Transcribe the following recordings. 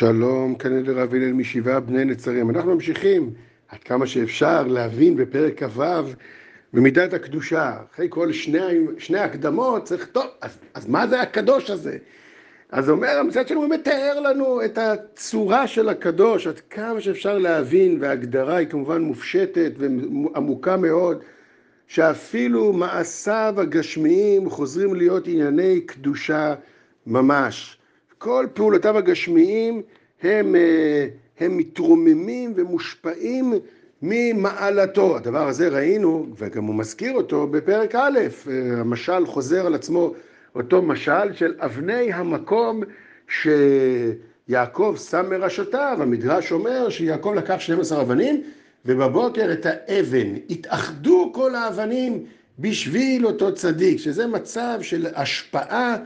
שלום, כאן אל רב הלל משבעה בני נצרים. אנחנו ממשיכים עד כמה שאפשר להבין בפרק כ"ו במידת הקדושה. אחרי כל שני, שני הקדמות צריך, טוב, אז, אז מה זה הקדוש הזה? אז אומר המצד שלנו, הוא מתאר לנו את הצורה של הקדוש, עד כמה שאפשר להבין, וההגדרה היא כמובן מופשטת ועמוקה מאוד, שאפילו מעשיו הגשמיים חוזרים להיות ענייני קדושה ממש. כל פעולותיו הגשמיים הם, אה, הם מתרוממים ומושפעים ממעלתו. הדבר הזה ראינו, וגם הוא מזכיר אותו בפרק א', אה, המשל חוזר על עצמו, אותו משל של אבני המקום שיעקב שם מראשותיו. המדרש אומר שיעקב לקח 12 אבנים, ובבוקר את האבן. התאחדו כל האבנים בשביל אותו צדיק, שזה מצב של השפעה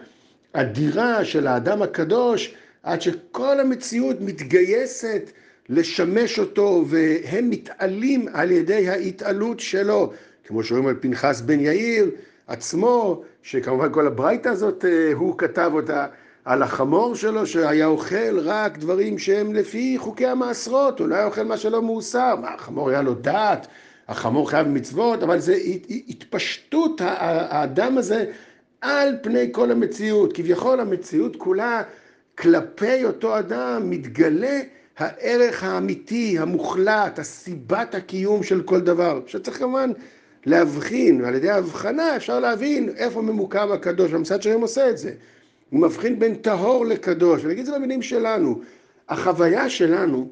אדירה של האדם הקדוש, עד שכל המציאות מתגייסת לשמש אותו, והם מתעלים על ידי ההתעלות שלו, כמו שרואים על פנחס בן יאיר עצמו, שכמובן כל הברייתא הזאת, אה, הוא כתב אותה על החמור שלו, שהיה אוכל רק דברים שהם לפי חוקי המעשרות, הוא לא היה אוכל מה שלא מאוסר, מה, החמור היה לו דעת, החמור חייב מצוות, אבל זה התפשטות האדם הזה על פני כל המציאות. כביכול המציאות כולה כלפי אותו אדם מתגלה הערך האמיתי, המוחלט, הסיבת הקיום של כל דבר. שצריך כמובן להבחין, ועל ידי ההבחנה אפשר להבין איפה ממוקם הקדוש, והמשרד שלהם עושה את זה. הוא מבחין בין טהור לקדוש, ואני אגיד את זה במילים שלנו. החוויה שלנו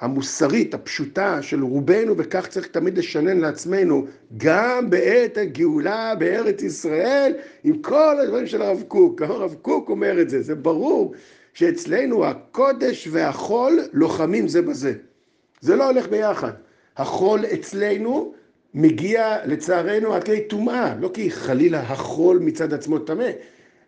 המוסרית, הפשוטה של רובנו, וכך צריך תמיד לשנן לעצמנו, גם בעת הגאולה בארץ ישראל, עם כל הדברים של הרב קוק. הרב קוק אומר את זה, זה ברור שאצלנו הקודש והחול לוחמים זה בזה. זה לא הולך ביחד. החול אצלנו מגיע לצערנו עד כדי טומאה, לא כי חלילה החול מצד עצמו טמא,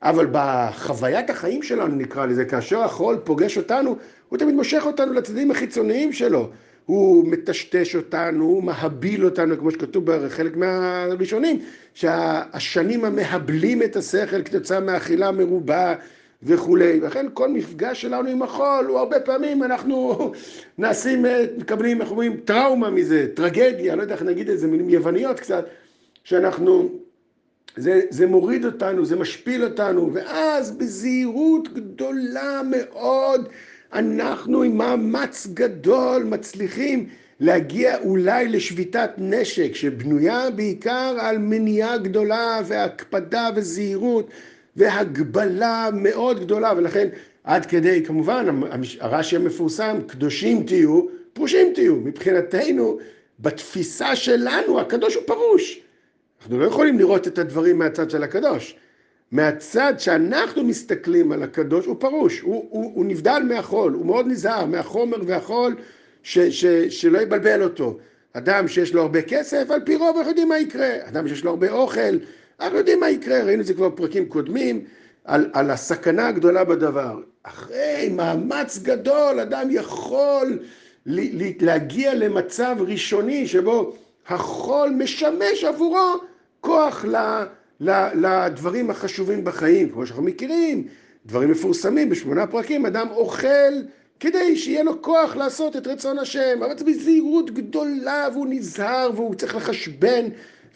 אבל בחוויית החיים שלנו נקרא לזה, כאשר החול פוגש אותנו, הוא תמיד מושך אותנו לצדדים החיצוניים שלו. הוא מטשטש אותנו, הוא מהביל אותנו, כמו שכתוב בחלק מהראשונים, שהשנים המהבלים את השכל כתוצאה מאכילה מרובה וכולי. ולכן כל מפגש שלנו עם החול, הוא הרבה פעמים אנחנו נעשים, מקבלים, איך אומרים, טראומה מזה, טרגדיה, לא יודע איך נגיד את זה, מילים יווניות קצת, שאנחנו... זה, זה מוריד אותנו, זה משפיל אותנו, ואז בזהירות גדולה מאוד אנחנו עם מאמץ גדול מצליחים להגיע אולי לשביתת נשק שבנויה בעיקר על מניעה גדולה והקפדה וזהירות והגבלה מאוד גדולה. ולכן עד כדי כמובן הרש"י המפורסם קדושים תהיו פרושים תהיו מבחינתנו בתפיסה שלנו הקדוש הוא פרוש אנחנו לא יכולים לראות את הדברים מהצד של הקדוש מהצד שאנחנו מסתכלים על הקדוש הוא פרוש, הוא, הוא, הוא נבדל מהחול, הוא מאוד נזהר מהחומר והחול ש, ש, שלא יבלבל אותו. אדם שיש לו הרבה כסף, על פי רוב אנחנו יודעים מה יקרה. אדם שיש לו הרבה אוכל, אנחנו יודעים מה יקרה, ראינו את זה כבר בפרקים קודמים, על, על הסכנה הגדולה בדבר. אחרי מאמץ גדול, אדם יכול להגיע למצב ראשוני שבו החול משמש עבורו כוח. לדברים החשובים בחיים, כמו שאנחנו מכירים, דברים מפורסמים בשמונה פרקים, אדם אוכל כדי שיהיה לו כוח לעשות את רצון השם, אבל זה בזהירות גדולה והוא נזהר והוא צריך לחשבן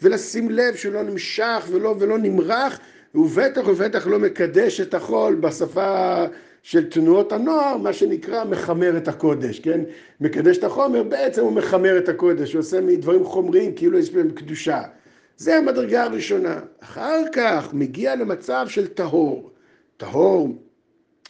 ולשים לב שהוא לא נמשך ולא, ולא נמרח, ובטח ובטח לא מקדש את החול בשפה של תנועות הנוער, מה שנקרא מחמר את הקודש, כן? מקדש את החומר, בעצם הוא מחמר את הקודש, הוא עושה מדברים חומריים כאילו יש בהם קדושה. זה המדרגה הראשונה. אחר כך מגיע למצב של טהור. טהור,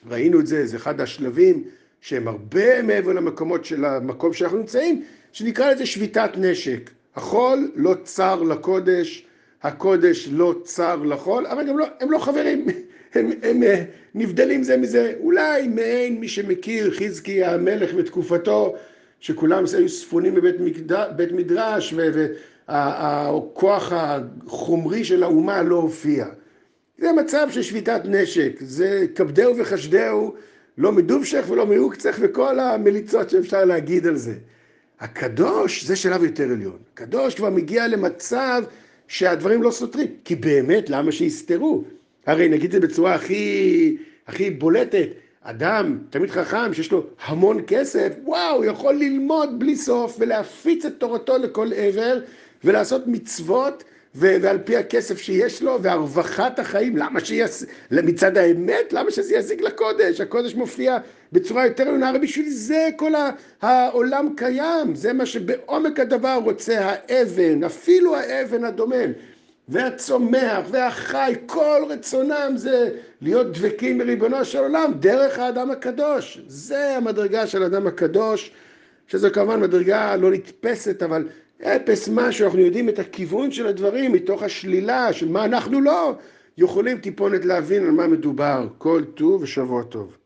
ראינו את זה, זה אחד השלבים שהם הרבה מעבר למקומות של המקום שאנחנו נמצאים, שנקרא לזה שביתת נשק. החול לא צר לקודש, הקודש לא צר לחול, אבל הם לא, הם לא חברים, הם, הם, הם נבדלים זה מזה. אולי מעין מי שמכיר חזקי המלך בתקופתו, שכולם היו ספונים בבית מדרש, ו, הכוח החומרי של האומה לא הופיע. זה מצב של שביתת נשק, זה כבדהו וחשדהו, לא מדובשך ולא מעוקצך וכל המליצות שאפשר להגיד על זה. הקדוש זה שלב יותר עליון. הקדוש כבר מגיע למצב שהדברים לא סותרים, כי באמת למה שיסתרו? הרי נגיד את זה בצורה הכי, הכי בולטת, אדם, תמיד חכם, שיש לו המון כסף, וואו, יכול ללמוד בלי סוף ולהפיץ את תורתו לכל עבר ולעשות מצוות ועל פי הכסף שיש לו והרווחת החיים, למה שיעש... מצד האמת, למה שזה יזיק לקודש? הקודש מופיע בצורה יותר עליונה, הרי בשביל זה כל העולם קיים, זה מה שבעומק הדבר רוצה האבן, אפילו האבן הדומם. והצומח והחי, כל רצונם זה להיות דבקים בריבונו של עולם דרך האדם הקדוש. זה המדרגה של האדם הקדוש, שזו כמובן מדרגה לא נתפסת, אבל אפס משהו, אנחנו יודעים את הכיוון של הדברים מתוך השלילה של מה אנחנו לא יכולים טיפונת להבין על מה מדובר. כל טוב ושבוע טוב.